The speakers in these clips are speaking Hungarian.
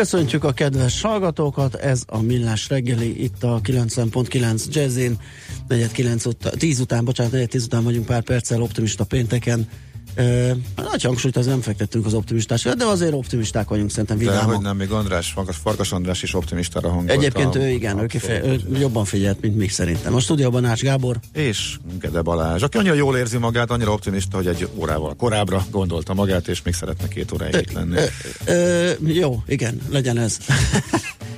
Köszöntjük a kedves hallgatókat, ez a Millás reggeli, itt a 90.9 Jazzin, 4 után, 10 után, bocsánat, 4 10 után vagyunk pár perccel optimista pénteken, Uh, nagy hangsúlyt az nem fektettünk az optimistásra, de azért optimisták vagyunk, szerintem vidámak. De hogy nem, még András, Farkas András is optimistára hangolt. Egyébként ő igen, ő, kife- ő jobban figyelt, mint mi szerintem. A stúdióban Ács Gábor. És Gede Balázs, aki annyira jól érzi magát, annyira optimista, hogy egy órával korábbra gondolta magát, és még szeretne két óráig itt lenni. Ö, ö, jó, igen, legyen ez.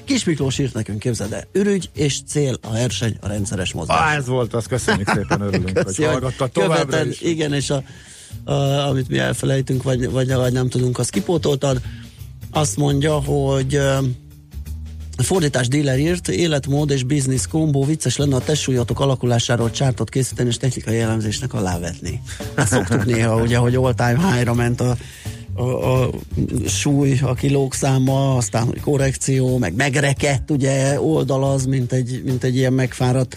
Kis Miklós írt nekünk, képzeld el, ürügy és cél a verseny, a rendszeres mozgás. Ah, ez volt, azt köszönjük szépen, örülünk, Köszi, hogy hallgatta továbbra is. Igen, és a uh, amit mi elfelejtünk, vagy, vagy, vagy nem tudunk, azt kipótoltad. Azt mondja, hogy uh, fordítás dealer írt, életmód és biznisz kombó, vicces lenne a testsúlyatok alakulásáról csártot készíteni és technikai jellemzésnek alávetni. Hát szoktuk néha, ugye, hogy all time high-ra ment a, a, a súly, a kilók száma, aztán korrekció, meg megrekedt, ugye oldalaz, mint egy, mint egy ilyen megfáradt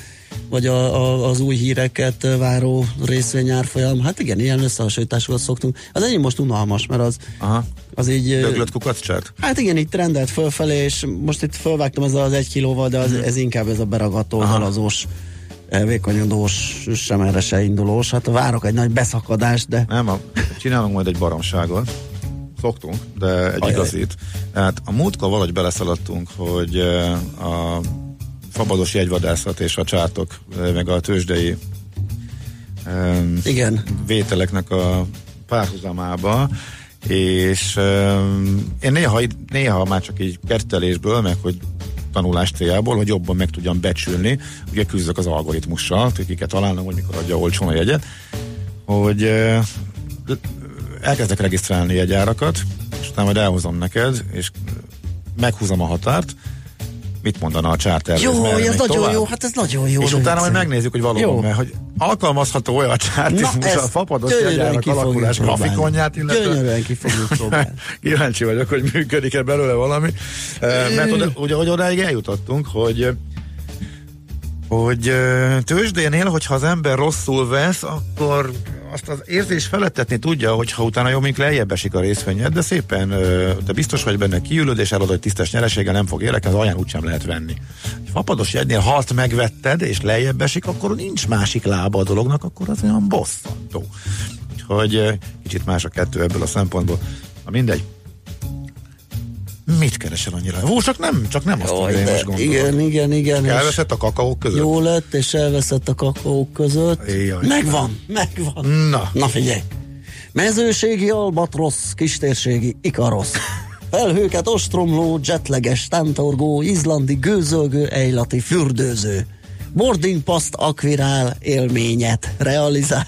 vagy a, a, az új híreket váró részvényárfolyam. Hát igen, ilyen összehasonlításokat szoktunk. Az enyém most unalmas, mert az, Aha. az így... Döglött kukaccsát? Hát igen, itt rendelt fölfelé, és most itt fölvágtam ezzel az egy kilóval, de az, hmm. ez inkább ez a beragató, halazós elvékonyodós, sem erre se indulós. Hát várok egy nagy beszakadást, de... Nem, a, csinálunk majd egy baromságot. Szoktunk, de egy Ajaj. igazit. Hát a múltkor valahogy beleszaladtunk, hogy a fabados jegyvadászat és a csártok, meg a tőzsdei Igen. vételeknek a párhuzamába, és um, én néha, néha már csak így kertelésből, meg hogy tanulás céljából, hogy jobban meg tudjam becsülni, ugye küzdök az algoritmussal, kiket találnom, hogy mikor adja olcsón a jegyet, hogy elkezdek regisztrálni jegyárakat, és utána majd elhozom neked, és meghúzom a határt, mit mondana a charter? Jó, ez, ez nagyon tovább? jó, hát ez nagyon jó. És utána majd megnézzük, hogy valóban, jó. mert hogy alkalmazható olyan chartizmus a fapados jegyárak alakulás grafikonját, illetve... Gyönyörűen ki fogjuk próbálni. Kíváncsi vagyok, hogy működik-e belőle valami. Mert ugye, hogy odáig eljutottunk, hogy hogy tőzsdénél, hogyha az ember rosszul vesz, akkor azt az érzés felettetni tudja, hogyha utána jó, mint lejjebb esik a részvényed, de szépen, de biztos vagy benne kiülöd, és elad, hogy tisztes nyereséggel nem fog érek, az alján úgysem lehet venni. Ha fapados jegynél halt megvetted, és lejjebb esik, akkor nincs másik lába a dolognak, akkor az olyan bosszantó. Úgyhogy kicsit más a kettő ebből a szempontból. Na mindegy. Mit keresel annyira? Hú, csak nem, csak nem azt Jaj, mondja, én most gondolom. Igen, igen, igen. Elveszett a kakaók között? Jó lett, és elveszett a kakaók között. Jaj, megvan, megvan. Na. Na figyelj. Mezőségi albatrosz, kistérségi ikarosz. Felhőket ostromló, jetleges, tántorgó, izlandi gőzölgő, ejlati fürdőző. Boarding paszt akvirál, élményet realizál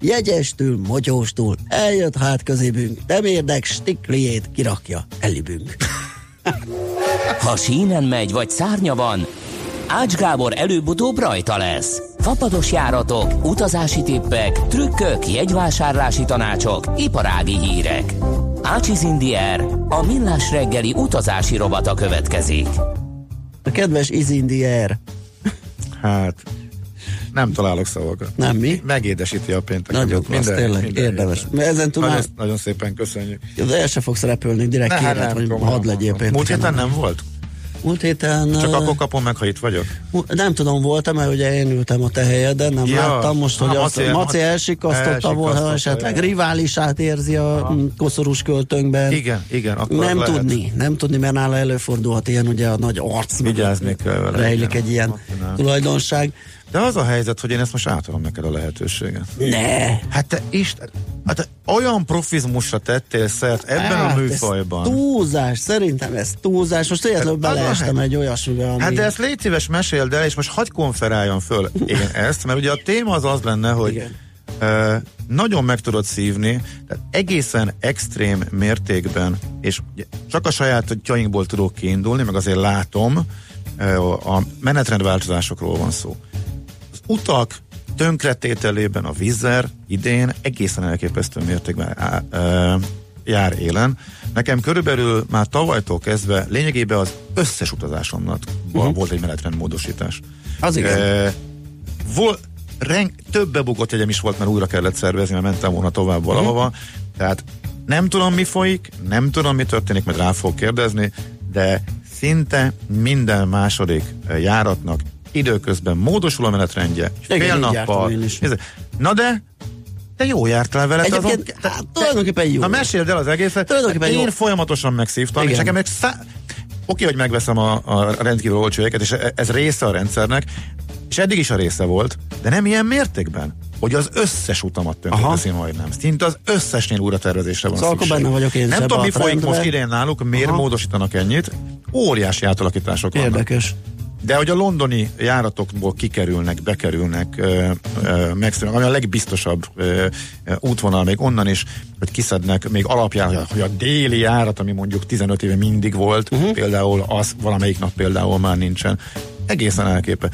jegyestül, motyóstól, eljött hát közébünk, nem érdek, stikliét kirakja elibünk. ha sínen megy, vagy szárnya van, Ács Gábor előbb-utóbb rajta lesz. Fapados járatok, utazási tippek, trükkök, jegyvásárlási tanácsok, iparági hírek. Ácsiz Indier, a millás reggeli utazási robata következik. A kedves Izindier. Hát, nem találok szavakat. Nem mi? Megédesíti a péntek. Nagyon klassz, minden, tényleg, minden érdemes. Ezen túl nagyon, nagyon szépen köszönjük. De el se fogsz repülni, direkt ne, kérhet, hogy hadd legyél pénteken. Múlt héten nem volt? Múlt héten... Csak akkor kapom meg, ha itt vagyok? Nem tudom, voltam, mert ugye én ültem a te helyeden, nem ja, láttam most, hogy a Maci, Maci elsikasztotta volna, esetleg ja. riválisát érzi a Aha. koszorús költönkben. Igen, igen. Akkor nem lehet. tudni, nem tudni, mert nála előfordulhat ilyen ugye a nagy arc. Vigyázni kell vele. Rejlik egy ilyen tulajdonság. De az a helyzet, hogy én ezt most átadom neked a lehetőséget. Ne! Hát te Isten, hát te olyan profizmusra tettél szert ebben hát, a műfajban. Ez túlzás, szerintem ez túlzás. Most hogy beleestem egy olyasmibe, ami... Hát de ezt légy szíves meséld el, és most hagyj konferáljon föl én ezt, mert ugye a téma az az lenne, hogy Igen nagyon meg tudod szívni, tehát egészen extrém mértékben, és csak a saját tyainkból tudok kiindulni, meg azért látom, a menetrendváltozásokról van szó. Utak tönkretételében a vízzer idén egészen elképesztő mértékben á, á, jár élen. Nekem körülbelül már tavalytól kezdve lényegében az összes utazásomnak uh-huh. volt egy menetrendmódosítás. Az igen. E, vol, reng, több bebukott jegyem is volt, mert újra kellett szervezni, mert mentem volna tovább valahova. Uh-huh. Tehát nem tudom, mi folyik, nem tudom, mi történik, mert rá fog kérdezni, de szinte minden második járatnak időközben módosul a menetrendje, Igen, fél nappal. Na de te jó jártál vele. Egyébként, azon, te, hát, tulajdonképpen jó. Na meséld el az egészet. Én jó. folyamatosan megszívtam, Igen. és nekem egy szá... Oké, hogy megveszem a, a rendkívül olcsó és ez része a rendszernek, és eddig is a része volt, de nem ilyen mértékben hogy az összes utamat tönkreteszi majdnem. Szinte az összesnél újra tervezésre van szóval szükség. benne vagyok én Nem tudom, mi folyik most idén náluk, miért Aha. módosítanak ennyit. Óriási átalakítások vannak. De hogy a londoni járatokból kikerülnek, bekerülnek, megszűnnek, ami a legbiztosabb ö, ö, útvonal még onnan is, hogy kiszednek még alapján, hogy a déli járat, ami mondjuk 15 éve mindig volt, uh-huh. például az valamelyik nap például már nincsen. Egészen elképe.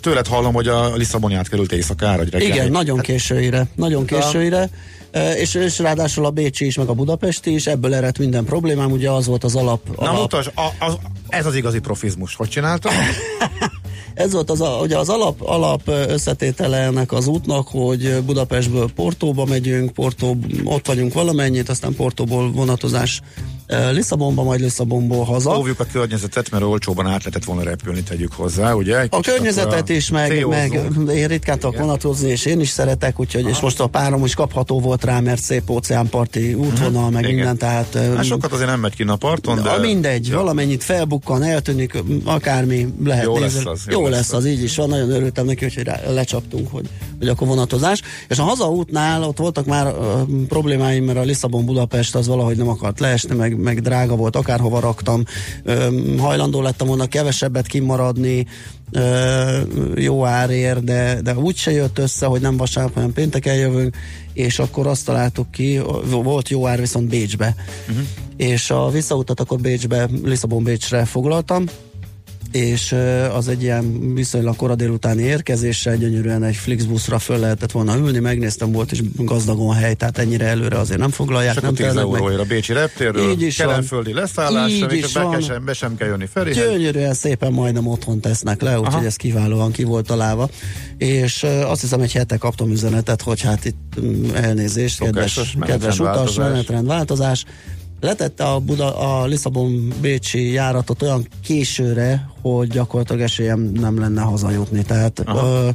Tőled hallom, hogy a Lisszaboni átkerült éjszakára, hogy reggel. Igen, nagyon későire. Nagyon későire. És, és ráadásul a Bécsi is, meg a Budapesti is, ebből eredt minden problémám, ugye az volt az alap. alap. Na mutasd, a, az, ez az igazi profizmus. Hogy csináltam? ez volt az, a, ugye az alap, alap összetétele ennek az útnak, hogy Budapestből Portóba megyünk, Portó, ott vagyunk valamennyit, aztán Portóból vonatozás Lisszabonba, majd Lisszabonból haza. Óvjuk a környezetet, mert olcsóban át lehetett volna repülni, tegyük hozzá, ugye? Egy a környezetet is, meg, meg én ritkán tudok vonatozni, és én is szeretek, úgyhogy, Aha. és most a párom is kapható volt rá, mert szép óceánparti útvonal, uh-huh. meg Igen. minden, tehát... Hát sokat azért nem megy ki a parton, de... Mindegy, ja. valamennyit felbukkan, eltűnik, akármi lehet jó nézni. Lesz az, jó, jó lesz, lesz az, így is van, nagyon örültem neki, hogy lecsaptunk, hogy, hogy akkor vonatozás. És a hazaútnál ott voltak már uh, problémáim, mert a Lisszabon-Budapest az valahogy nem akart leesni, meg meg, drága volt, akárhova raktam. Ö, hajlandó lettem volna kevesebbet kimaradni, jó árért, de, de úgy se jött össze, hogy nem vasárnap, hanem pénteken jövünk, és akkor azt találtuk ki, volt jó ár viszont Bécsbe. Uh-huh. És a visszautat akkor Bécsbe, Lisszabon-Bécsre foglaltam, és az egy ilyen viszonylag kora délutáni érkezéssel gyönyörűen egy Flixbuszra föl lehetett volna ülni, megnéztem, volt is gazdagon hely, tehát ennyire előre azért nem foglalják. Csak nem 10 euróért a Bécsi reptérről, így is kelenföldi leszállás, így is be, van. Sem, be sem kell jönni felé. Gyönyörűen szépen majdnem otthon tesznek le, úgyhogy ez kiválóan ki volt találva. És azt hiszem, egy hete kaptam üzenetet, hogy hát itt um, elnézést, kedves, kedves utas, menetrend változás letette a, Buda, a Lisszabon-Bécsi járatot olyan későre, hogy gyakorlatilag esélyem nem lenne hazajutni. Tehát ö,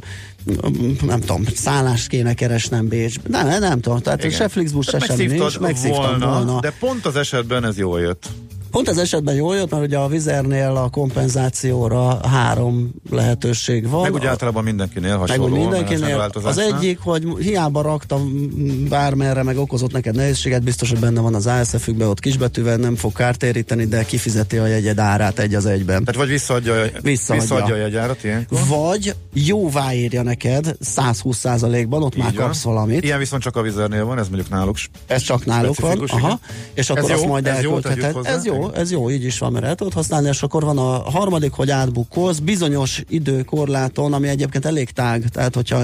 nem tudom, szállást kéne keresnem Bécsbe. Nem, nem, nem tudom. Tehát Igen. se Flixbus, se semmi nincs. Megszívtam volna, volna. De pont az esetben ez jól jött. Pont az esetben jól jött, mert ugye a vizernél a kompenzációra három lehetőség van. Meg úgy általában mindenkinél hasonló. Meg mindenkinél. Az egyik, hogy hiába raktam bármerre, meg okozott neked nehézséget, biztos, hogy benne van az ASF-ükben, ott kisbetűvel nem fog kártéríteni, de kifizeti a jegyed árát egy az egyben. Tehát vagy visszaadja, visszaadja. visszaadja a jegyárat ilyenkor? Vagy jóváírja neked 120%-ban, ott Így már kapsz valamit. Ilyen viszont csak a vizernél van, ez mondjuk náluk. Ez csak náluk van. Aha. És akkor ez azt jó, majd ez jó, ez jó, ez jó, így is van, mert el tudod használni, és akkor van a harmadik, hogy átbukkolsz bizonyos időkorláton, ami egyébként elég tág, tehát hogyha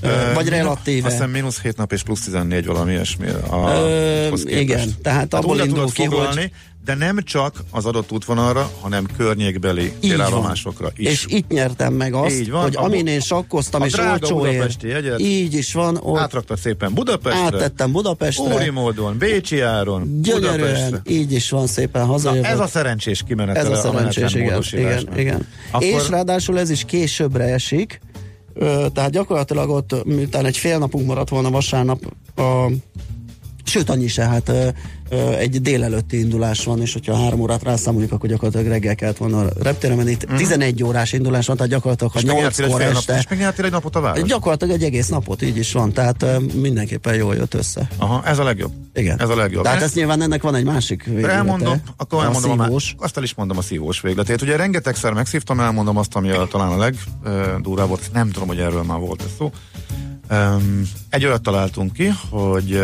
Ö, vagy relatíve. Azt hiszem mínusz 7 nap és plusz 14 valami ilyesmi. A, Ö, igen, tehát abból indul ki, hogy de nem csak az adott útvonalra, hanem környékbeli félállomásokra is. És itt nyertem meg azt, így van, hogy amin én sakkoztam, és olcsó jegyet, így is van. Ott átraktad szépen Budapestre. Áttettem Budapestre. Úri módon, Bécsi áron, Budapestre. így is van szépen hazajövök. Na, ez a szerencsés kimenetel. Ez a szerencsés, a igen, igen, igen. Akkor... És ráadásul ez is későbbre esik, tehát gyakorlatilag ott, miután egy fél napunk maradt volna vasárnap a Sőt, annyi se, hát egy délelőtti indulás van, és hogyha három órát rászámoljuk, akkor gyakorlatilag reggel kellett volna a reptére menni. Itt uh-huh. 11 órás indulás van, tehát gyakorlatilag ha 8 óra este. Nap, és megnyertél egy napot a város? Gyakorlatilag egy egész napot, így is van, tehát mindenképpen jól jött össze. Aha, ez a legjobb. Igen. Ez a legjobb. Tehát ez nyilván ennek van egy másik véglete. Elmondom, akkor elmondom a szívós. A, azt el is mondom a szívós végletét. Ugye rengetegszer megszívtam, elmondom azt, ami a, talán a legdurvább volt, nem tudom, hogy erről már volt ez szó Um, egy olyat találtunk ki, hogy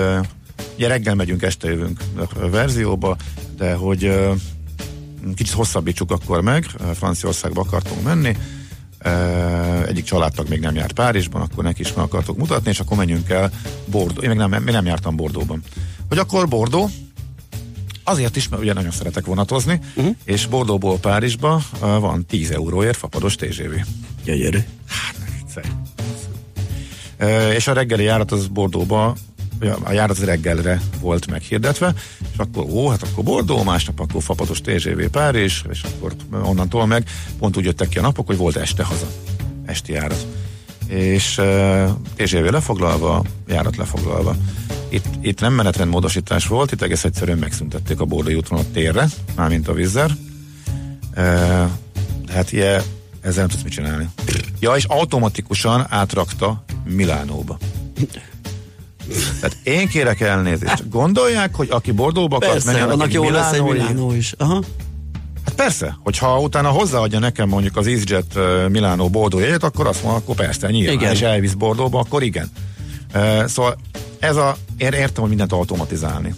ugye reggel megyünk, este jövünk a verzióba, de hogy kicsit hosszabbítsuk akkor meg, Franciaországba akartunk menni, egyik családtag még nem járt Párizsban, akkor neki is meg akartok mutatni, és akkor menjünk el Bordó. Én még nem, még nem jártam Bordóban. Hogy akkor Bordó, Azért is, mert ugye nagyon szeretek vonatozni, uh-huh. és Bordóból Párizsba van 10 euróért fapados TGV. Gyönyörű. Hát, és a reggeli járat az Bordóba a járat reggelre volt meghirdetve, és akkor ó, hát akkor Bordó, másnap akkor fapados TGV Párizs, és akkor onnantól meg pont úgy jöttek ki a napok, hogy volt este haza, esti járat. És uh, TGV lefoglalva, járat lefoglalva. Itt, itt nem menetrendmódosítás volt, itt egész egyszerűen megszüntették a Bordai útvonalat térre, mármint a vízzer. Uh, hát ilyen, ezzel nem tudsz mit csinálni. Ja, és automatikusan átrakta Milánóba. Tehát én kérek elnézést. Gondolják, hogy aki Bordóba akar menni, annak jó lesz egy Milánó is. Aha. Hát persze, hogyha utána hozzáadja nekem mondjuk az EasyJet Milánó Bordó jegyet, akkor azt mondom, akkor persze, nyilván, igen. és elvisz Bordóba, akkor igen. Szóval ez a, én értem, hogy mindent automatizálni.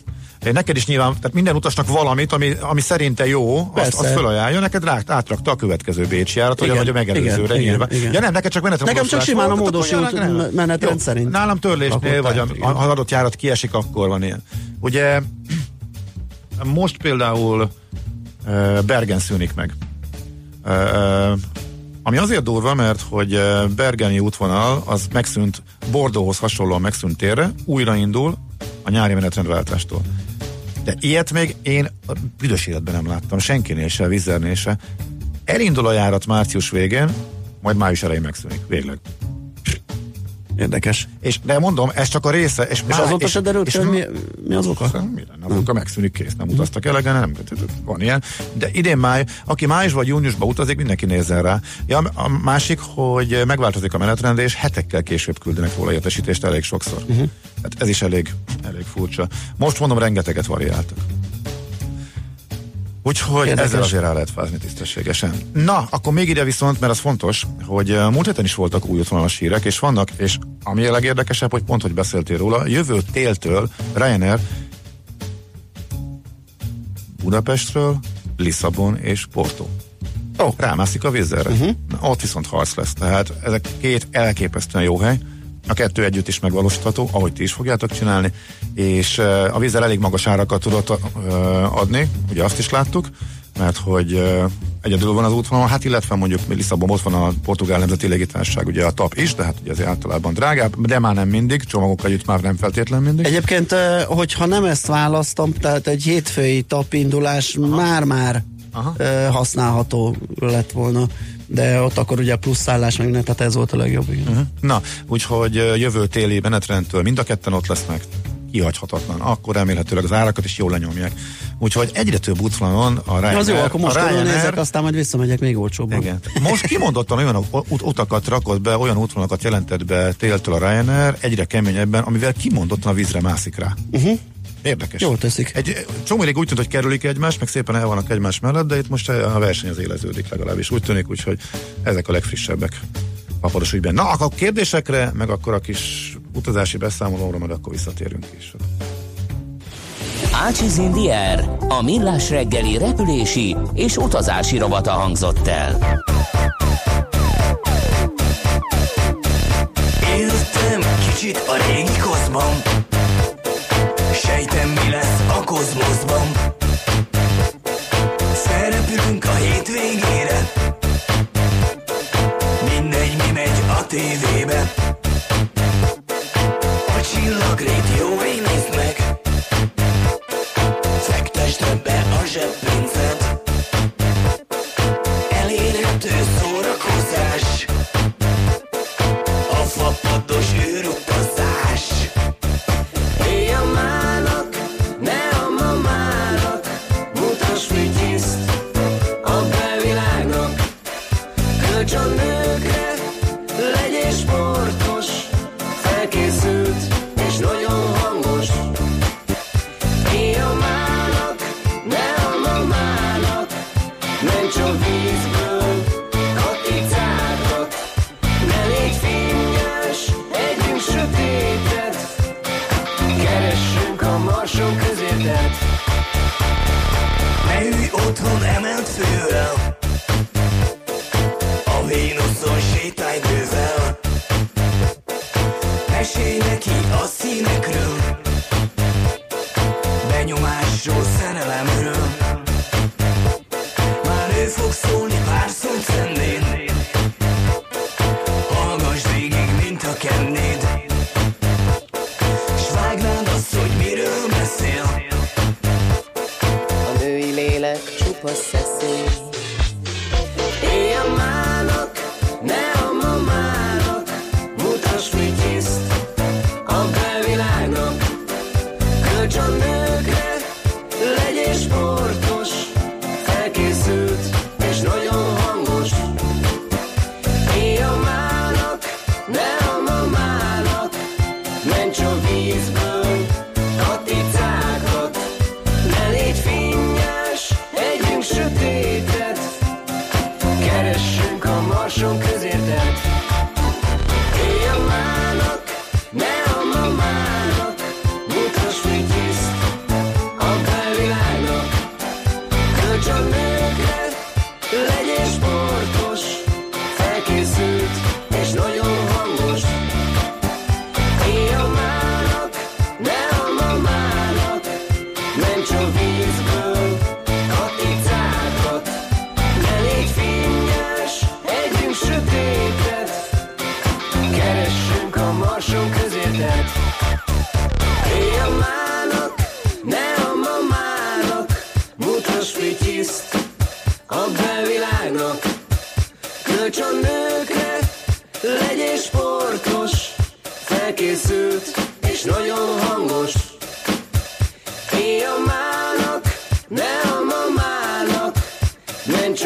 Neked is nyilván, tehát minden utasnak valamit, ami, ami szerinte jó, azt, azt felajánlja, neked rá, átrakta a következő Bécsi járat, igen, vagy a megelőzőre igen, nyilván. Igen. Ja nem, neked csak menetrend Nekem csak simán a módosult menetrend szerint. Nálam törlésnél, vagy ha adott járat kiesik, akkor van ilyen. Ugye most például Bergen szűnik meg. Ami azért durva, mert hogy Bergeni útvonal az megszűnt, Bordóhoz hasonlóan megszűnt térre, újraindul a nyári menetrendváltástól. De ilyet még én büdös életben nem láttam, senkinél se, Vizernél se. Elindul a járat március végén, majd május elején megszűnik, végleg. Érdekes. És, de mondom, ez csak a része. És, és azóta se derült, hogy mi, mi az oka? Mi lenne, az oka megszűnik, kész, nem utaztak elegen, nem, van ilyen. De idén máj, aki május vagy júniusban utazik, mindenki nézzen rá. Ja, a másik, hogy megváltozik a menetrend, és hetekkel később küldenek róla értesítést elég sokszor. Uh-huh. Hát ez is elég, elég furcsa. Most mondom, rengeteget variáltak. Úgyhogy Érdekes. ezzel azért rá lehet fázni tisztességesen. Na, akkor még ide viszont, mert az fontos, hogy múlt héten is voltak új útvonalas hírek, és vannak, és ami a legérdekesebb, hogy pont, hogy beszéltél róla, jövő téltől Ryanair Budapestről, Lisszabon és Porto. Oh. Rámászik a vízzelre. Uh-huh. Ott viszont harc lesz. Tehát ezek két elképesztően jó hely. A kettő együtt is megvalósítható, ahogy ti is fogjátok csinálni, és a vízzel elég magas árakat tudott adni, ugye azt is láttuk, mert hogy egyedül van az útvonal, hát illetve mondjuk Lisszabon ott van a Portugál Nemzeti Légitársaság, ugye a TAP is, tehát ugye azért általában drágább, de már nem mindig, csomagok együtt már nem feltétlen mindig. Egyébként, hogyha nem ezt választom, tehát egy hétfői TAP indulás már-már használható lett volna de ott akkor ugye plusz szállás meg tehát ez volt a legjobb. Igen. Uh-huh. Na, úgyhogy jövő téli menetrendtől mind a ketten ott lesznek, kihagyhatatlan. Akkor remélhetőleg az árakat is jól lenyomják. Úgyhogy egyre több útvonalon a Ryanair... Az jó, akkor most Ryanair, nézek, aztán majd visszamegyek még olcsóbban. Igen. Most kimondottan olyan ut- utakat rakott be, olyan útvonalakat jelentett be téltől a Ryanair, egyre keményebben, amivel kimondottan a vízre mászik rá. Uh-huh. Érdekes. Jól teszik. Egy csomó úgy tűnt, hogy kerülik egymást, meg szépen el vannak egymás mellett, de itt most a verseny az éleződik legalábbis. Úgy tűnik, úgyhogy ezek a legfrissebbek papados ügyben. Na, akkor kérdésekre, meg akkor a kis utazási beszámolóra, majd akkor visszatérünk is. Ácsiz Indier, a millás reggeli repülési és utazási rovata hangzott el. Éltem kicsit a régi kozban, Sejtem mi lesz a kozmoszban. Felrepülünk a hétvégére. Mindegy mi megy a tévébe. A csillagrét jó nézd meg. Fektesd be a zseppénzed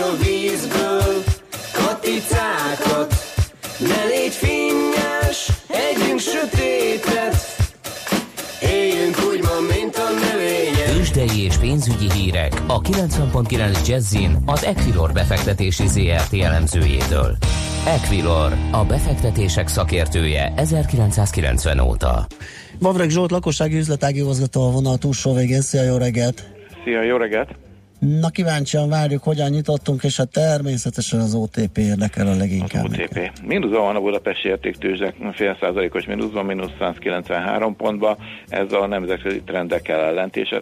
a vízből katicákat Ne légy finnyes, együnk sötétet Éljünk úgy ma, mint a növények Tőzsdei és pénzügyi hírek a 90.9 Jazzin az Equilor befektetési ZRT elemzőjétől. Equilor, a befektetések szakértője 1990 óta. Vavreg Zsolt, lakossági üzletági igazgató a vonal túlsó végén. Szia, jó reggelt! Szia, jó reggelt! Na kíváncsian várjuk, hogyan nyitottunk, és hát természetesen az OTP érdekel a leginkább. Az OTP. Mínuszban van a Budapesti értéktőzsek, fél százalékos mínuszban, mínusz 193 pontba. Ez a nemzetközi trendekkel ellentétes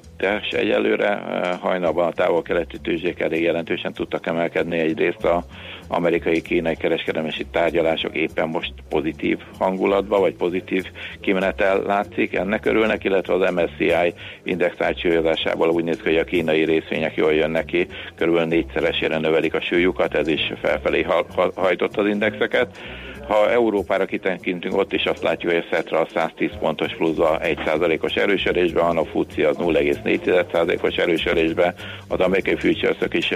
egyelőre. Hajnalban a távol-keleti tőzsék elég jelentősen tudtak emelkedni. Egyrészt a amerikai-kínai kereskedelmesi tárgyalások éppen most pozitív hangulatban, vagy pozitív kimenetel látszik, ennek örülnek, illetve az MSCI index átcsúlyozásából úgy néz ki, hogy a kínai részvények jól jönnek ki, körülbelül négyszeresére növelik a súlyukat, ez is felfelé ha- ha- hajtott az indexeket. Ha Európára kitekintünk, ott is azt látjuk, hogy a Szetra a 110 pontos pluszba 1%-os erősödésben van, a FUCI az 0,4%-os erősödésben, az amerikai futures is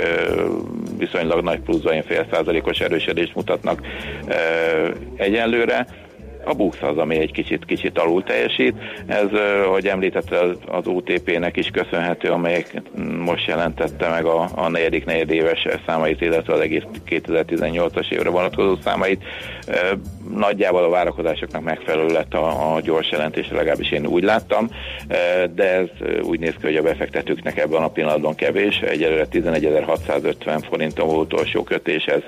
viszonylag nagy pluszban, fél százalékos erősödést mutatnak egyenlőre. A BUX az, ami egy kicsit, kicsit alul teljesít. Ez, hogy említette, az OTP-nek is köszönhető, amelyek most jelentette meg a, a negyedik negyedéves számait, illetve az egész 2018-as évre vonatkozó számait. Nagyjából a várakozásoknak megfelelő lett a, a gyors jelentés, legalábbis én úgy láttam, ö, de ez ö, úgy néz ki, hogy a befektetőknek ebben a pillanatban kevés. Egyelőre 11.650 forinton volt utolsó kötés, ez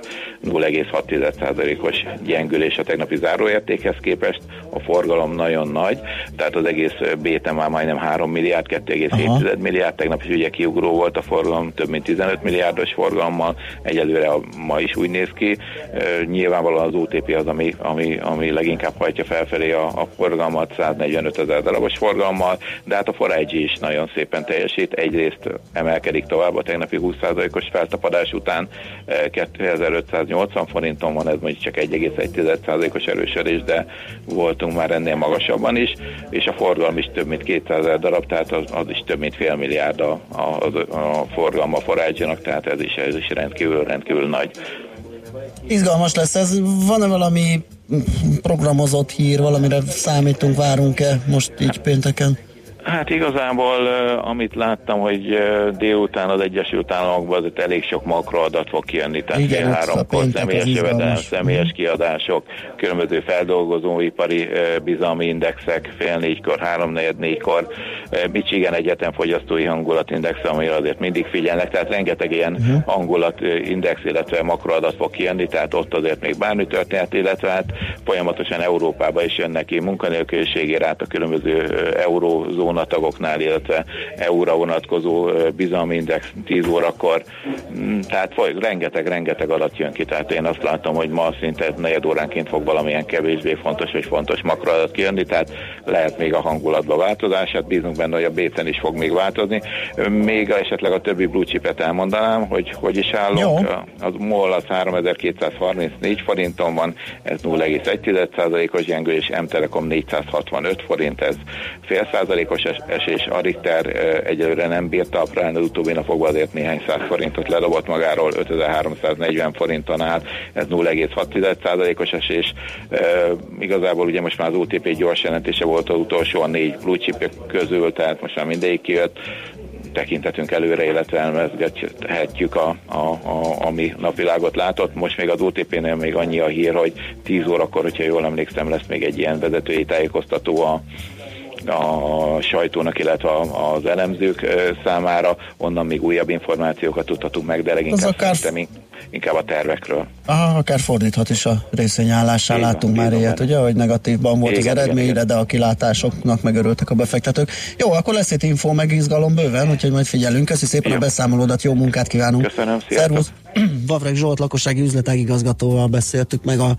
0,6%-os gyengülés a tegnapi záróértékhez képest. A forgalom nagyon nagy, tehát az egész béten már majdnem 3 milliárd, 2,7 milliárd, tegnap is ugye kiugró volt a forgalom, több mint 15 milliárdos forgalommal, egyelőre a, ma is úgy néz ki. Ö, Nyilvánvalóan az OTP az, ami, ami, ami leginkább hajtja felfelé a, a forgalmat, 145 ezer darabos forgalommal, de hát a Forágyi is nagyon szépen teljesít. Egyrészt emelkedik tovább a tegnapi 20%-os feltapadás után, eh, 2580 forinton van, ez mondjuk csak 1,1%-os erősödés, de voltunk már ennél magasabban is, és a forgalom is több mint 200 ezer darab, tehát az, az is több mint fél milliárd a, a, a, forgalma a Forágyinak, tehát ez is, ez is rendkívül, rendkívül nagy. Izgalmas lesz ez. Van-e valami programozott hír, valamire számítunk, várunk-e most így pénteken? Hát igazából, amit láttam, hogy délután az Egyesült Államokban azért elég sok makroadat fog kijönni, tehát Igen, fél a háromkor személyes jövedelem, izgalmas. személyes kiadások, különböző feldolgozóipari bizalmi indexek, fél négykor, három negyed négykor, Michigan Egyetem fogyasztói hangulatindex, amire azért mindig figyelnek, tehát rengeteg ilyen Mhm. uh-huh. hangulatindex, illetve makroadat fog kijönni, tehát ott azért még bármi történhet, illetve hát folyamatosan Európába is jönnek ki munkanélküliségi rát a különböző eh, eurózóna tagoknál, illetve euróra vonatkozó eh, bizalmi index 10 órakor, Mm, tehát foly, rengeteg, rengeteg adat jön ki, tehát én azt látom, hogy ma szinte negyed óránként fog valamilyen kevésbé fontos vagy fontos makroadat kijönni, tehát lehet még a hangulatba változás, hát bízunk benne, hogy a béten is fog még változni. Még esetleg a többi blue chipet elmondanám, hogy hogy is állunk. Jó. Az MOL az 3234 forinton van, ez 0,1%-os gyengülés, M-Telekom 465 forint, ez fél százalékos es- esés, a Richter egyelőre nem bírta a prán, az utóbbi napokban azért néhány száz forintot ledobott magáról, 5340 forinton áll, ez 0,6%-os esés. Igazából ugye most már az OTP gyors jelentése volt az utolsó a négy blue közül, tehát most már mindegyik kijött tekintetünk előre, illetve elmezgethetjük a, a, a, ami napvilágot látott. Most még az OTP-nél még annyi a hír, hogy 10 órakor, hogyha jól emlékszem, lesz még egy ilyen vezetői tájékoztató a, a sajtónak, illetve az elemzők számára, onnan még újabb információkat tudhatunk meg, de leginkább akár... inkább a tervekről. Aha, akár fordíthat is a részvényállásán, látunk már ilyet, ugye, hogy negatívban volt az eredményre, de a kilátásoknak megörültek a befektetők. Jó, akkor lesz itt info, meg izgalom bőven, úgyhogy majd figyelünk. Köszi szépen jó. a beszámolódat, jó munkát kívánunk. Köszönöm, sziasztok. Vavreg Zsolt lakossági üzletágigazgatóval beszéltük meg a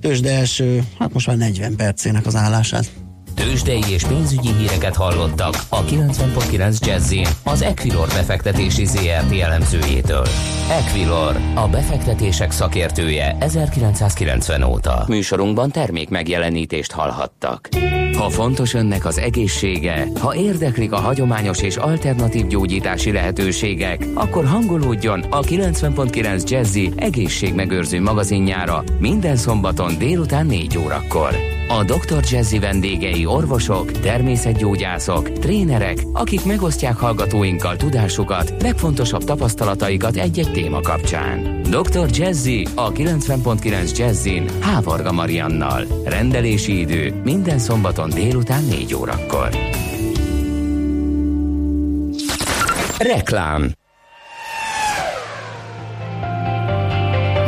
tőzsde első, hát most már 40 percének az állását. Tőzsdei és pénzügyi híreket hallottak a 90.9 jazz az Equilor befektetési ZRT elemzőjétől. Equilor, a befektetések szakértője 1990 óta. Műsorunkban termék megjelenítést hallhattak. Ha fontos önnek az egészsége, ha érdeklik a hagyományos és alternatív gyógyítási lehetőségek, akkor hangolódjon a 90.9 Jazzy egészségmegőrző magazinjára minden szombaton délután 4 órakor. A Dr. Jazzy vendégei orvosok, természetgyógyászok, trénerek, akik megosztják hallgatóinkkal tudásukat, legfontosabb tapasztalataikat egy-egy téma kapcsán. Dr. Jazzy a 90.9 Jazzin Hávarga Mariannal. Rendelési idő minden szombaton délután 4 órakor. Reklám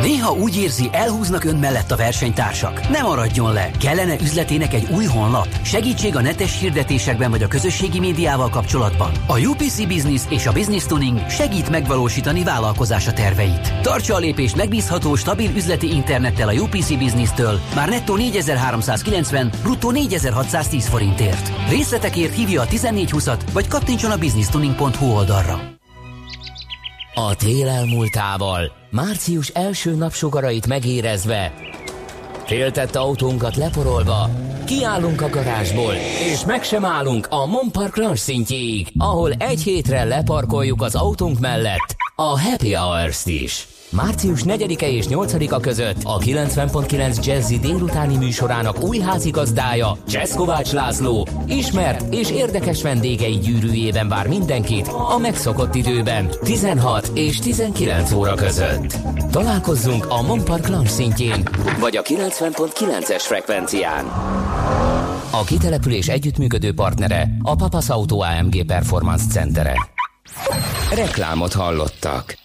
Néha úgy érzi, elhúznak ön mellett a versenytársak. Nem maradjon le! Kellene üzletének egy új honlap? Segítség a netes hirdetésekben vagy a közösségi médiával kapcsolatban? A UPC Business és a Business Tuning segít megvalósítani vállalkozása terveit. Tartsa a lépést megbízható, stabil üzleti internettel a UPC Business-től már nettó 4390, bruttó 4610 forintért. Részletekért hívja a 1420-at, vagy kattintson a businesstuning.hu oldalra. A tél elmúltával, március első napsugarait megérezve, féltett autónkat leporolva, kiállunk a garázsból, és meg sem állunk a Monpark Lounge szintjéig, ahol egy hétre leparkoljuk az autónk mellett a Happy Hours-t is. Március 4-e és 8-a között a 90.9 Jazzy délutáni műsorának új házigazdája Cseszkovács László ismert és érdekes vendégei gyűrűjében vár mindenkit a megszokott időben 16 és 19 óra között. Találkozzunk a Monpark Lounge szintjén, vagy a 90.9-es frekvencián. A kitelepülés együttműködő partnere a Papas Auto AMG Performance Centere. Reklámot hallottak.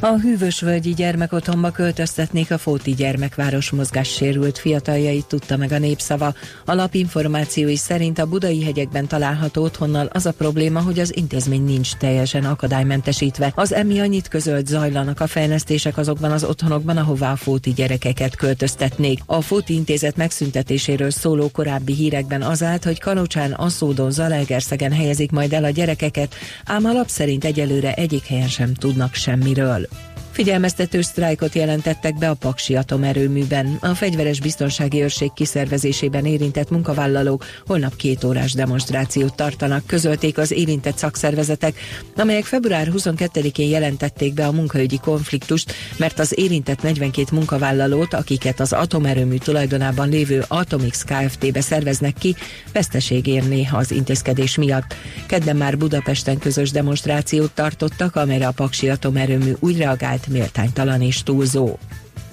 A hűvösvölgyi gyermekotthonba költöztetnék a Fóti gyermekváros mozgássérült fiataljait, tudta meg a népszava. A lapinformációi szerint a budai hegyekben található otthonnal az a probléma, hogy az intézmény nincs teljesen akadálymentesítve. Az emi annyit közölt zajlanak a fejlesztések azokban az otthonokban, ahová a Fóti gyerekeket költöztetnék. A Fóti intézet megszüntetéséről szóló korábbi hírekben az állt, hogy Kanocsán, Aszódon, Zalaegerszegen helyezik majd el a gyerekeket, ám a lap szerint egyelőre egyik helyen sem tudnak semmiről. Figyelmeztető sztrájkot jelentettek be a Paksi atomerőműben. A fegyveres biztonsági őrség kiszervezésében érintett munkavállalók holnap két órás demonstrációt tartanak, közölték az érintett szakszervezetek, amelyek február 22-én jelentették be a munkaügyi konfliktust, mert az érintett 42 munkavállalót, akiket az atomerőmű tulajdonában lévő Atomix Kft-be szerveznek ki, veszteség érné az intézkedés miatt. Kedden már Budapesten közös demonstrációt tartottak, amelyre a Paksi atomerőmű úgy reagált, méltánytalan és túlzó.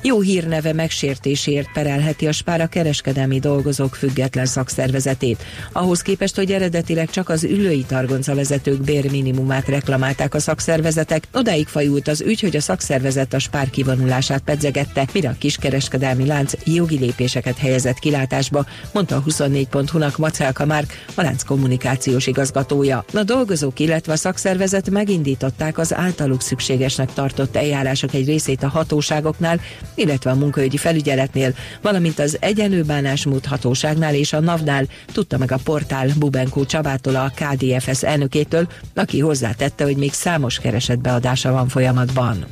Jó hírneve megsértésért perelheti a Spár a kereskedelmi dolgozók független szakszervezetét. Ahhoz képest, hogy eredetileg csak az ülői targonca vezetők bérminimumát reklamálták a szakszervezetek, odáig fajult az ügy, hogy a szakszervezet a Spár kivonulását pedzegette, mire a kiskereskedelmi lánc jogi lépéseket helyezett kilátásba, mondta a 24.hu-nak Macelka Márk, a lánc kommunikációs igazgatója. A dolgozók, illetve a szakszervezet megindították az általuk szükségesnek tartott eljárások egy részét a hatóságoknál, illetve a munkaügyi felügyeletnél, valamint az egyenlő bánásmód hatóságnál és a NAV-nál tudta meg a portál Bubenkó Csabától a KDFS elnökétől, aki hozzátette, hogy még számos keresetbeadása van folyamatban.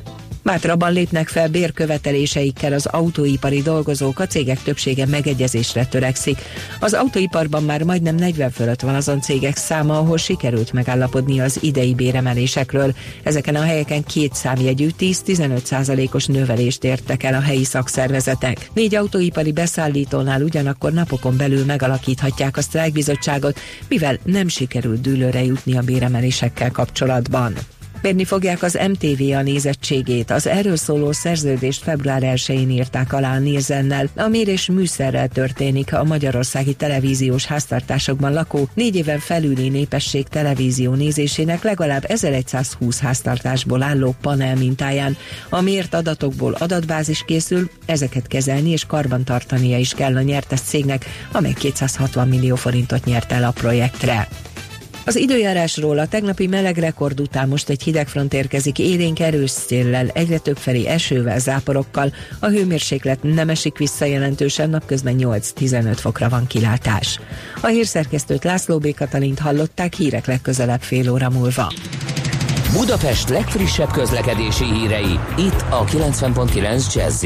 Bátrabban lépnek fel bérköveteléseikkel az autóipari dolgozók, a cégek többsége megegyezésre törekszik. Az autóiparban már majdnem 40 fölött van azon cégek száma, ahol sikerült megállapodni az idei béremelésekről. Ezeken a helyeken két számjegyű 10-15 százalékos növelést értek el a helyi szakszervezetek. Négy autóipari beszállítónál ugyanakkor napokon belül megalakíthatják a sztrájkbizottságot, mivel nem sikerült dűlőre jutni a béremelésekkel kapcsolatban. Mérni fogják az MTV a nézettségét. Az erről szóló szerződést február 1-én írták alá Nielsennel. A mérés műszerrel történik a magyarországi televíziós háztartásokban lakó négy éven felüli népesség televízió nézésének legalább 1120 háztartásból álló panel mintáján. A mért adatokból adatbázis készül, ezeket kezelni és karban tartania is kell a nyertes cégnek, amely 260 millió forintot nyert el a projektre. Az időjárásról a tegnapi meleg rekord után most egy hidegfront érkezik élénk erős széllel, egyre több felé esővel, záporokkal. A hőmérséklet nem esik vissza jelentősen, napközben 8-15 fokra van kilátás. A hírszerkesztőt László B. Katalint hallották hírek legközelebb fél óra múlva. Budapest legfrissebb közlekedési hírei, itt a 90.9 jazz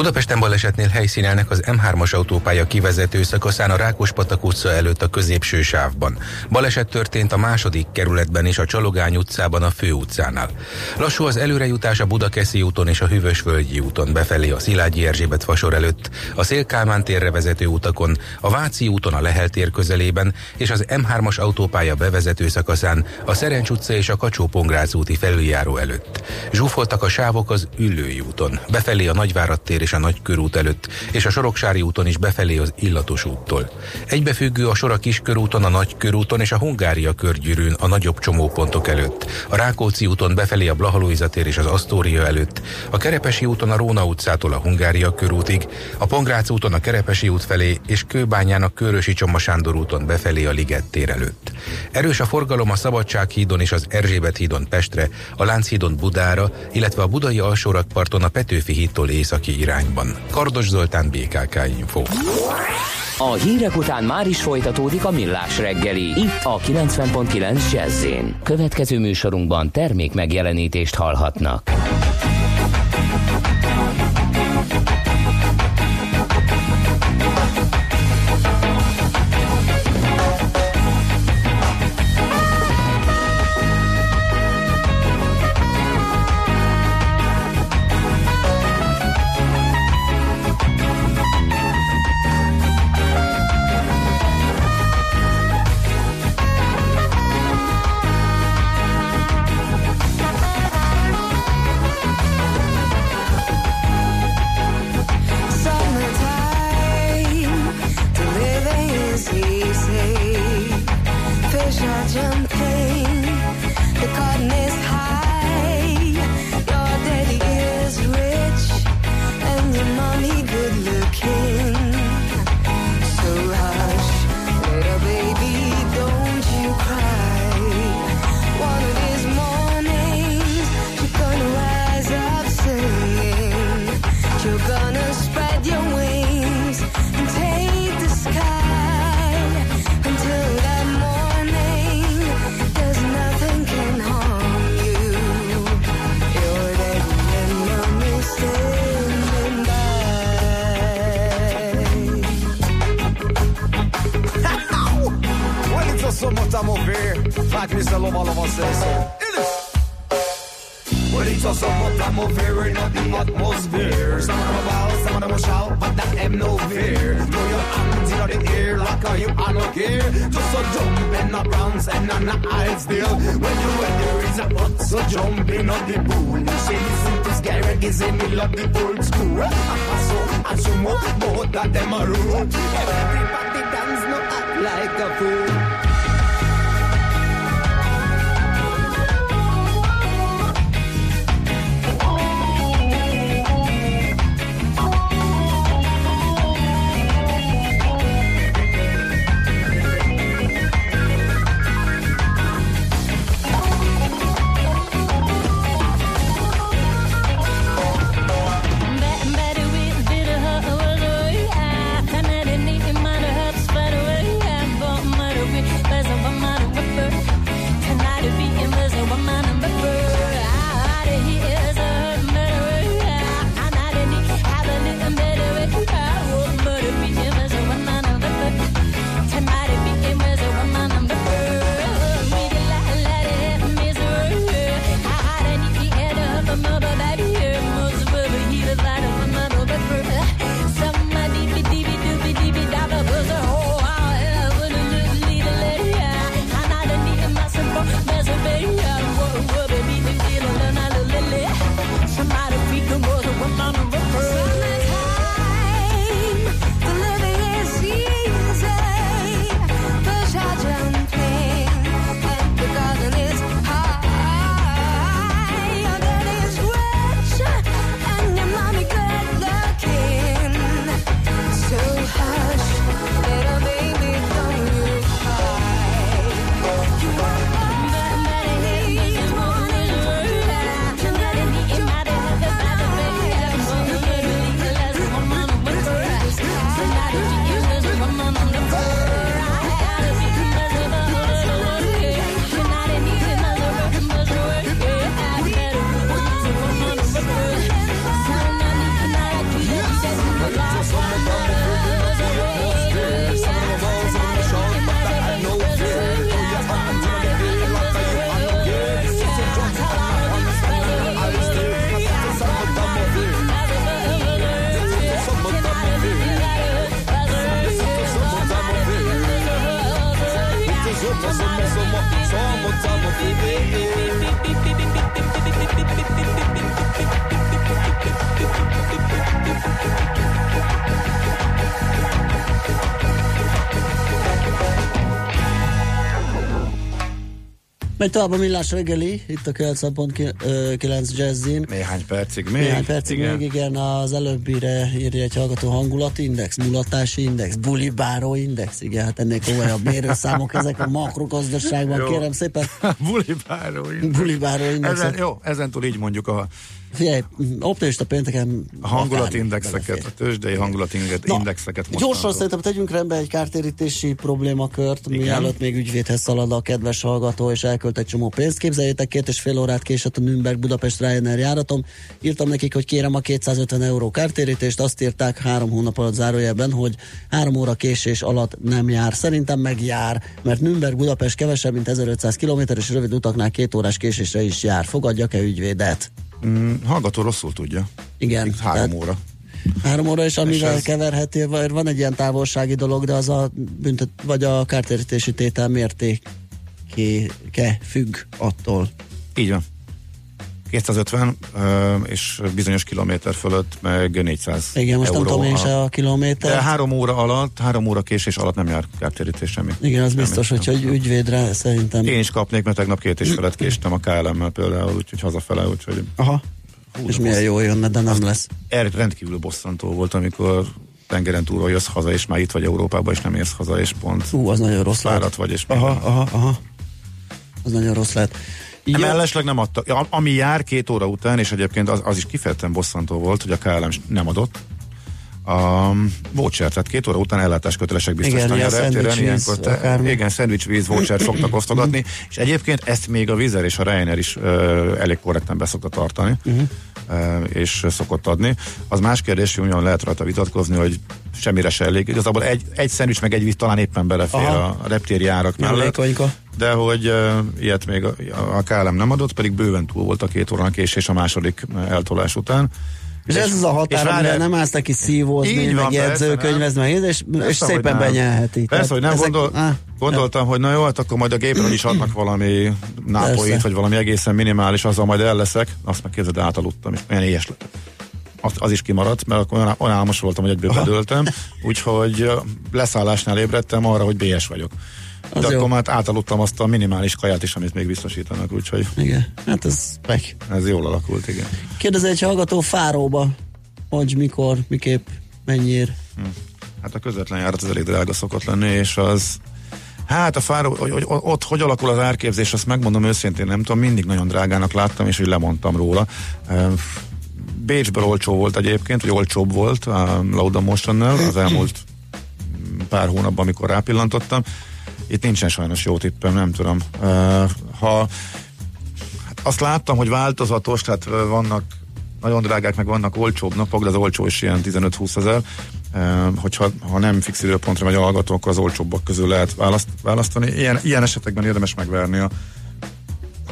Budapesten balesetnél helyszínelnek az M3-as autópálya kivezető szakaszán a Rákospatak utca előtt a középső sávban. Baleset történt a második kerületben és a Csalogány utcában a főutcánál. Lassú az előrejutás a Budakeszi úton és a Hűvösvölgyi úton befelé a Szilágyi Erzsébet fasor előtt, a Szélkálmán térre vezető utakon, a Váci úton a Lehel tér közelében és az M3-as autópálya bevezető szakaszán a Szerencs utca és a kacsó úti felüljáró előtt. Zsúfoltak a sávok az Üllői úton, befelé a Nagyvárad tér és a Nagykörút előtt, és a Soroksári úton is befelé az Illatos úttól. Egybefüggő a Sora Kiskörúton, a Nagykörúton és a Hungária körgyűrűn a nagyobb csomópontok előtt, a Rákóczi úton befelé a Blahalóiza tér és az Asztória előtt, a Kerepesi úton a Róna utcától a Hungária körútig, a Pongrác úton a Kerepesi út felé és Kőbányán a Körösi Csoma Sándor úton befelé a Liget tér előtt. Erős a forgalom a Szabadság hídon és az Erzsébet hídon Pestre, a Lánchídon Budára, illetve a Budai alsórakparton a Petőfi hídtól északi irány irányban. Kardos Zoltán, BKK Info. A hírek után már is folytatódik a millás reggeli. Itt a 90.9 jazz Következő műsorunkban termék megjelenítést hallhatnak. Policia są oplamowyły nad the atmosphere. Stanowało, stanowało shout, but that am no fear. Throw your hands in the air like a, you don't gear. Just so jump and not bounce and not not still. When the weather is a hot, so jump in on the pool. Say listen to Scarra, is in me love the old school. I pass on, I sumo, both of them are rule. Everybody dance, no act like a fool. Megy tovább a millás reggeli, itt a 90.9 Jazzin. Néhány percig még. Néhány percig igen. még, igen, az előbbire írja egy hallgató hangulatindex, mulatási index, bulibáró index, igen, hát ennél komolyabb mérőszámok ezek a makrogazdaságban, kérem szépen. Bulibáró index. Bulibáró index. Ezen, jó, ezentúl így mondjuk a, Figyelj, optimista pénteken a hangulatindexeket, a tőzsdei hangulatindexeket Gyorsan mostantól. szerintem tegyünk rendbe egy kártérítési problémakört, Igen. mielőtt még ügyvédhez szalad a kedves hallgató, és elkölt egy csomó pénzt. Képzeljétek, két és fél órát késett a Nürnberg Budapest Ryanair járatom. Írtam nekik, hogy kérem a 250 euró kártérítést, azt írták három hónap alatt zárójelben, hogy három óra késés alatt nem jár. Szerintem meg jár, mert Nürnberg Budapest kevesebb, mint 1500 km, és rövid utaknál két órás késésre is jár. Fogadjak-e ügyvédet? Mm, hallgató rosszul tudja. Igen. Három tehát- óra. Három óra, és amivel ez- ez... keverheti, vagy van egy ilyen távolsági dolog, de az a büntet, vagy a kártérítési tétel mértéke függ attól. Így van. 250 ö, és bizonyos kilométer fölött meg 400 Igen, most nem euró tudom én se a kilométer. De három óra alatt, három óra késés alatt nem jár kártérítés semmi. Igen, az Semmi. biztos, hogyha egy ügyvédre szerintem. Én is kapnék, mert tegnap két és felett késtem a KLM-mel például, úgyhogy hazafele, úgyhogy Aha. Hú, és milyen jó jönne, de nem lesz. er, rendkívül bosszantó volt, amikor tengeren túlról jössz haza, és már itt vagy Európában, és nem érsz haza, és pont Hú, az nagyon rossz fáradt vagy, és Aha, aha, aha. Az nagyon rossz lehet. Ja, Mellesleg nem adta. Ja, ami jár két óra után, és egyébként az, az is kifejezetten bosszantó volt, hogy a KLM nem adott. A voucher, tehát két óra után ellátáskötelesek biztosítani Igen, a reptéren. Ilyenkor te, igen, szendvicsvíz voucher szoktak osztogatni, és egyébként ezt még a Vizer és a Ryanair is ö, elég korrekten beszokta tartani, Mhm. ö, és szokott adni. Az más kérdés, hogy olyan lehet rajta vitatkozni, hogy semmire se elég. Igazából egy, egy szendvics meg egy víz talán éppen belefér Aha. a reptéri árak mellett. De hogy uh, ilyet még a, a KLM nem adott, pedig bőven túl volt a két órán késés a második eltolás után. És ez az a határ, és amire nem állsz neki szívózni, meg jegyzőkönyvezni, és, és Persze, szépen benyelheti. Persze, hogy nem ezek- gondol, Á, gondoltam, hogy na jó, hát akkor majd a gépről is adnak valami Persze. vagy valami egészen minimális, azzal majd el leszek. Azt meg képzeld, átaludtam, és olyan éhes lettem. Az, az is kimaradt, mert akkor olyan, olyan álmos voltam, hogy egyből bedöltem, úgyhogy leszállásnál ébredtem arra, hogy bélyes vagyok. Az De jó. akkor már átaludtam azt a minimális kaját is, amit még biztosítanak, úgyhogy Igen, hát ez meg. ez jól alakult, igen. Kérdez egy hallgató Fáróba, hogy mikor, miképp, mennyire. Hát a közvetlen járat az elég drága szokott lenni, és az Hát a fáró, hogy, hogy ott hogy alakul az árképzés, azt megmondom őszintén, nem tudom, mindig nagyon drágának láttam, és hogy lemondtam róla. Ehm, Bécsből olcsó volt egyébként, vagy olcsóbb volt a Lauda Motionnel az elmúlt pár hónapban, amikor rápillantottam. Itt nincsen sajnos jó tippem, nem tudom. Ha azt láttam, hogy változatos, tehát vannak nagyon drágák, meg vannak olcsóbb napok, de az olcsó is ilyen 15-20 ezer. Hogyha ha nem fix időpontra megy a hallgató, akkor az olcsóbbak közül lehet választ, választani. Ilyen, ilyen esetekben érdemes megverni a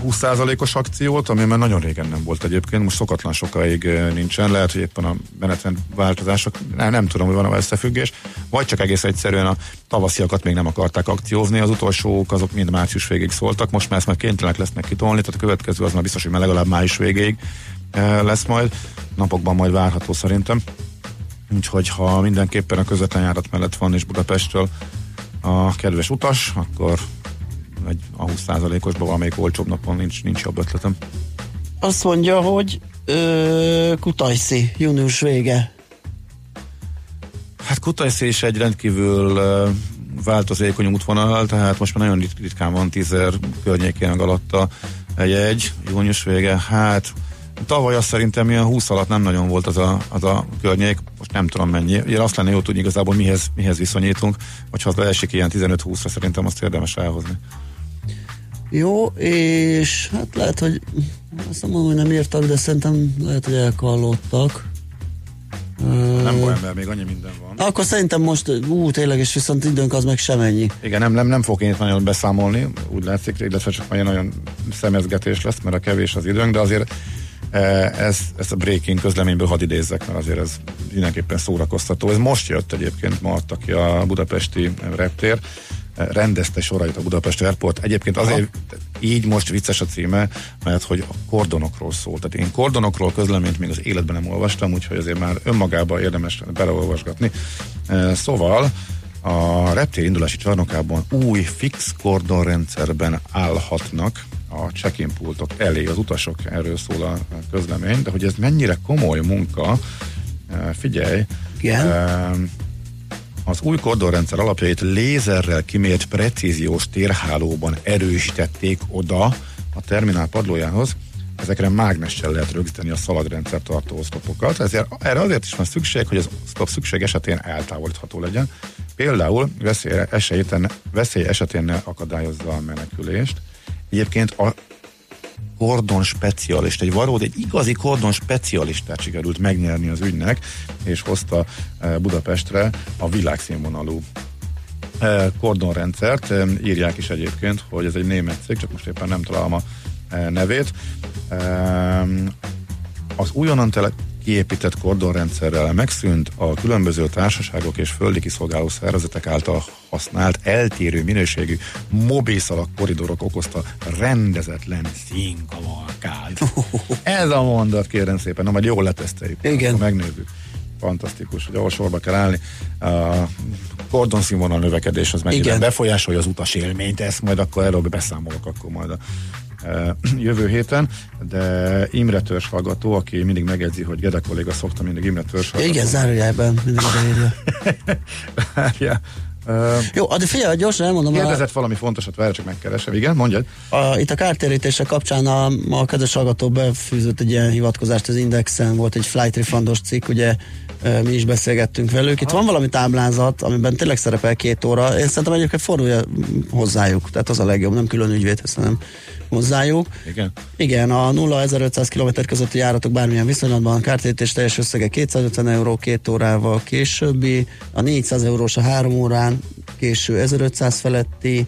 20%-os akciót, ami már nagyon régen nem volt egyébként, most szokatlan sokáig nincsen, lehet, hogy éppen a menetrend változások, nem, nem tudom, hogy van-e összefüggés, vagy csak egész egyszerűen a tavasziakat még nem akarták akciózni, az utolsók azok mind március végéig szóltak, most már ezt már kénytelenek lesznek kitolni, tehát a következő az már biztos, hogy már legalább május végéig lesz majd, napokban majd várható szerintem. Úgyhogy ha mindenképpen a közvetlen járat mellett van és Budapestről a kedves utas, akkor egy a 20%-osban valamelyik olcsóbb napon nincs, nincs jobb ötletem. Azt mondja, hogy ö, Kutajszi, június vége. Hát Kutaisi is egy rendkívül uh, változékony útvonal, tehát most már nagyon rit- ritkán van 10 környékén alatta egy egy, június vége, hát tavaly azt szerintem milyen 20 alatt nem nagyon volt az a, az a környék, most nem tudom mennyi. Ugye azt lenne jó tudni igazából mihez, mihez viszonyítunk, hogyha az leesik ilyen 15-20-ra, szerintem azt érdemes elhozni. Jó, és hát lehet, hogy azt nem mondom, hogy nem írtak, de szerintem lehet, hogy elkallottak. Ö, Nem baj, mert még annyi minden van. Akkor szerintem most, ú, tényleg, és viszont időnk az meg sem ennyi. Igen, nem, nem, nem fogok én itt nagyon beszámolni, úgy látszik, illetve csak majd nagyon szemezgetés lesz, mert a kevés az időnk, de azért eh, ez, ezt a breaking közleményből hadd idézzek, mert azért ez mindenképpen szórakoztató. Ez most jött egyébként, ma adta ki a budapesti reptér. Rendezte sorait a Budapest Airport. Egyébként azért így most vicces a címe, mert hogy a kordonokról szól. Tehát én kordonokról közleményt még az életben nem olvastam, úgyhogy azért már önmagában érdemes beleolvasgatni. E, Szóval a reptér indulási csarnokában új fix kordonrendszerben állhatnak a check-in pultok elé az utasok, erről szól a közlemény, de hogy ez mennyire komoly munka, e, figyelj, Igen. e, az új kordonrendszer alapjait lézerrel kimért precíziós térhálóban erősítették oda a terminál padlójához, ezekre mágnessel lehet rögzíteni a szaladrendszer tartó oszlopokat. Ezért, erre azért is van szükség, hogy az oszlop szükség esetén eltávolítható legyen. Például veszély esetén, veszély esetén ne akadályozza a menekülést. Egyébként a kordon specialist, egy valódi, egy igazi kordon specialistát sikerült megnyerni az ügynek, és hozta eh, Budapestre a világszínvonalú eh, kordonrendszert. Eh, Írják is egyébként, hogy ez egy német cég, csak most éppen nem találom a nevét. Az újonnan tele kiépített kordonrendszerrel megszűnt a különböző társaságok és földi kiszolgáló szervezetek által használt eltérő minőségű mobilszalak koridorok okozta rendezetlen színkavalkád. Ez a mondat, kérem szépen, na majd jól leteszteljük. Igen. Megnézzük. Fantasztikus, hogy ahol sorba kell állni. A kordonszínvonal növekedés az mennyire Igen. befolyásolja az utas élményt, ezt majd akkor erről beszámolok akkor majd a jövő héten, de Imre Törzs hallgató, aki mindig megjegyzi, hogy Gede kolléga szokta mindig Imre Törzs hallgató. Igen, zárójelben mindig odaírja. Várjál. Uh, Jó, de figyelj, gyorsan elmondom. A, kérdezett valami fontosat, várj, csak megkeresem. Igen, mondjad. a, itt a kártérítése kapcsán a, a kedves hallgató befűzött egy ilyen hivatkozást az Indexen, volt egy flight refundos cikk, ugye mi is beszélgettünk velük. Itt van valami táblázat, amiben tényleg szerepel két óra. Én szerintem egyébként fordulja hozzájuk, tehát az a legjobb, nem külön ügyvédhez, hanem hozzájuk. Igen. Igen, a 0-1500 km közötti járatok bármilyen viszonylatban a kártérítés teljes összege 250 euró két órával későbbi, a 400 eurós a három órán késő 1500 feletti,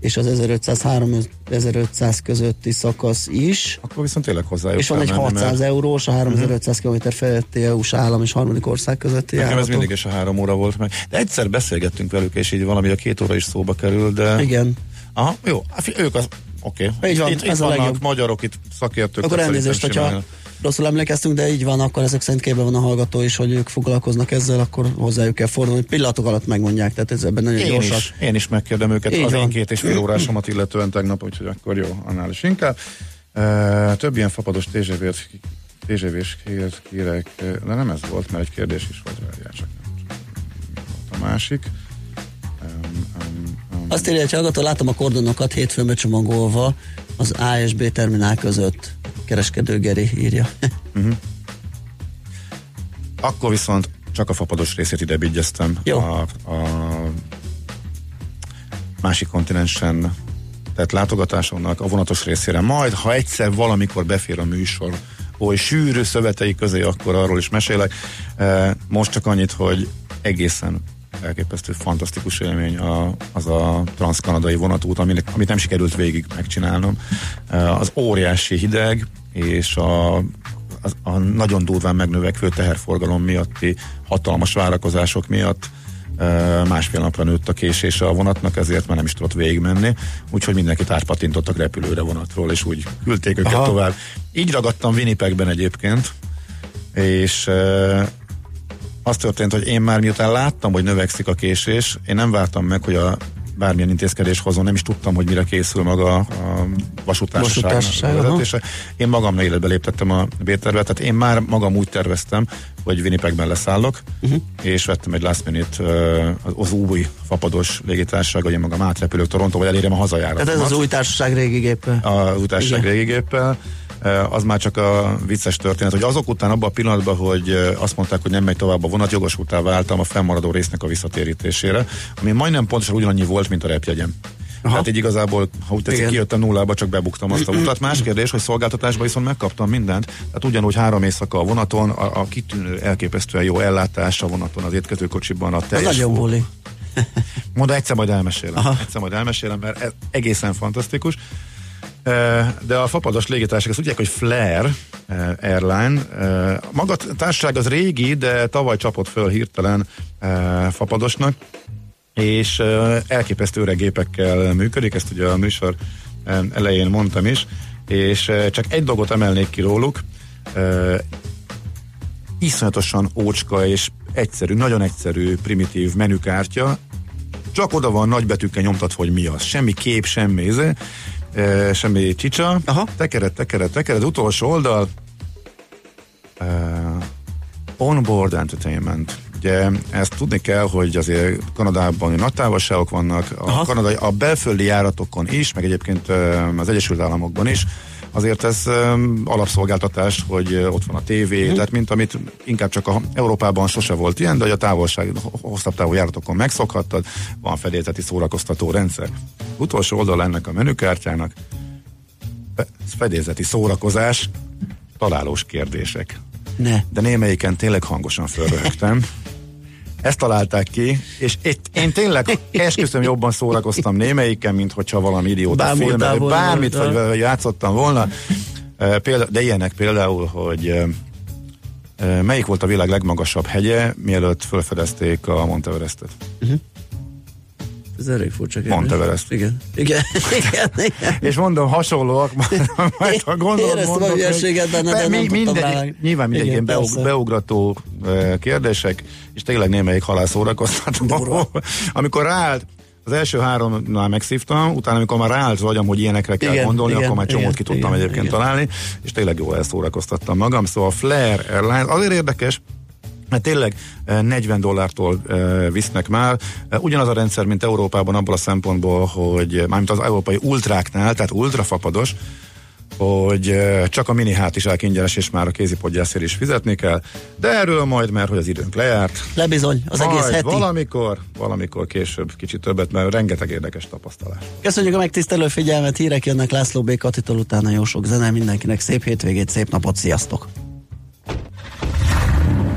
és az 1500-3500 közötti szakasz is. Akkor viszont tényleg hozzájuk És van egy menni, 600 mert eurós, a 3500 km feletti EU-s állam és harmadik ország közötti Nekem ez járatok. mindig is a három óra volt meg. De egyszer beszélgettünk velük, és így valami a két óra is szóba kerül, de... Igen. Aha, jó, hát ők az... Oké. Így van, itt, itt ez a vannak legjobb. magyarok, itt szakértők. Akkor elnézést, hogyha simán- rosszul emlékeztünk, de így van, akkor ezek szerint képben van a hallgató is, hogy ők foglalkoznak ezzel, akkor hozzájuk kell fordulni. Pillanatok alatt megmondják, tehát ez ebben nagyon Én gyorsak. is, én is megkérdem őket Így az van. én két és fél órásomat illetően tegnap, úgyhogy akkor jó, annál is inkább. Uh, több ilyen fapados TGV-s kért, kérek, de nem ez volt, mert egy kérdés is volt, várjál csak nem volt a másik. Um, um, Azt írja, hogy hallgató, látom a kordonokat hétfőn becsomagolva az A és B terminál között. Kereskedő Geri írja. Akkor viszont csak a fapados részét ide bigyeztem. Jó. A, a másik kontinensen tett látogatásomnak a vonatos részére. Majd, ha egyszer valamikor befér a műsor, oly sűrű szövetei közé, akkor arról is mesélek. E, Most csak annyit, hogy egészen elképesztő, fantasztikus élmény a, az a transzkanadai vonatút, aminek, amit nem sikerült végig megcsinálnom. Az óriási hideg, és a, az, a nagyon durván megnövekvő teherforgalom miatti hatalmas várakozások miatt másfél napra nőtt a késése a vonatnak, ezért már nem is tudott végigmenni, úgyhogy mindenkit átpatintottak repülőre vonatról, és úgy küldték őket Aha. tovább. Így ragadtam Winnipegben egyébként, és az történt, hogy én már miután láttam, hogy növekszik a késés, én nem vártam meg, hogy a bármilyen intézkedés hozom, nem is tudtam, hogy mire készül maga a vasútársaság vezetése. Én magam életbe léptettem a B-tervet, tehát én már magam úgy terveztem, hogy Winnipegben leszállok, uh-huh. és vettem egy last minute uh, az új fapados légitársaság, hogy én magam átrepülök Toronto, vagy elérjem a hazajáratomat Tehát ez az új társaság régi gépe. a utásság Igen. régi géppel. Eh, Az már csak a vicces történet, hogy azok után abban a pillanatban, hogy azt mondták, hogy nem megy tovább a vonat, jogosultá váltam a fennmaradó résznek a visszatérítésére, ami majdnem pontosan ugyanannyi volt, mint a repjegyem. Aha. Tehát így igazából, ha úgy tetszik, Igen. kijöttem nullába, csak bebuktam azt a utat. Más kérdés, hogy szolgáltatásban viszont megkaptam mindent. Tehát ugyanúgy három éjszaka a vonaton, a, a kitűnő, elképesztően jó ellátás a vonaton, az étkezőkocsiban, a teljes nagyon buli. Mondom, egyszer majd elmesélem. Aha. Egyszer majd elmesélem, mert ez egészen fantasztikus. De a fapados légitársaság, azt tudják, hogy Flair Airline. Maga a társaság az régi, de tavaly csapott föl hirtelen fapadosnak, és elképesztő öreg gépekkel működik, ezt ugye a műsor elején mondtam is, és csak egy dolgot emelnék ki róluk, iszonyatosan ócska és egyszerű, nagyon egyszerű, primitív menükártya, csak oda van nagybetűkkel nyomtatva, hogy mi az. Semmi kép, semmi izé, e, semmi csicsa. Aha. Tekered, tekered, tekered, utolsó oldal. E, onboard entertainment. Ugye ezt tudni kell, hogy azért Kanadában nagy távolságok vannak, a, kanadai, a belföldi járatokon is, meg egyébként az Egyesült Államokban is, azért ez um, alapszolgáltatás, hogy ott van a tévé, mm. tehát mint amit inkább csak a Európában sose volt ilyen, de hogy a távolság, hosszabb távú járatokon megszokhattad, van fedélzeti szórakoztató rendszer. Utolsó oldal ennek a menükártyának fedélzeti szórakozás, találós kérdések. Ne. De némelyiken tényleg hangosan fölröhögtem. Ezt találták ki, és itt én tényleg esküszöm jobban szórakoztam némelyiken, mint hogyha valami idióta filmet, bármit vagy, vagy játszottam volna. De ilyenek például, hogy melyik volt a világ legmagasabb hegye, mielőtt felfedezték a Monteverestet? Uh-huh. Ez elég furcsa kérdés. Monteverest. Igen. Igen. igen, igen. És mondom, hasonlóak, majd ha gondolod, Éreztem mondok, a hülyeséget benne, de nem minden, Nyilván mindegy ilyen beug, beugrató kérdések, és tényleg némelyik halászórakoztató. amikor ráállt, az első háromnál megszívtam, utána, amikor már ráállt az agyam, hogy ilyenekre kell igen, gondolni, igen, akkor már csomót igen, ki tudtam igen, egyébként igen. találni, és tényleg jól elszórakoztattam magam. Szóval a Flair Airlines azért érdekes, mert tényleg 40 dollártól visznek már. Ugyanaz a rendszer, mint Európában abból a szempontból, hogy mármint az európai ultráknál, tehát ultrafapados, hogy csak a mini hátizsák ingyenes, és már a kézipodgyászért is fizetni kell, de erről majd, mert hogy az időnk lejárt. Lebizony, az majd egész heti. valamikor, valamikor később kicsit többet, mert rengeteg érdekes tapasztalás. Köszönjük a megtisztelő figyelmet, hírek jönnek László B. Katitól, utána jó sok zene, mindenkinek szép hétvégét, szép napot, sziasztok!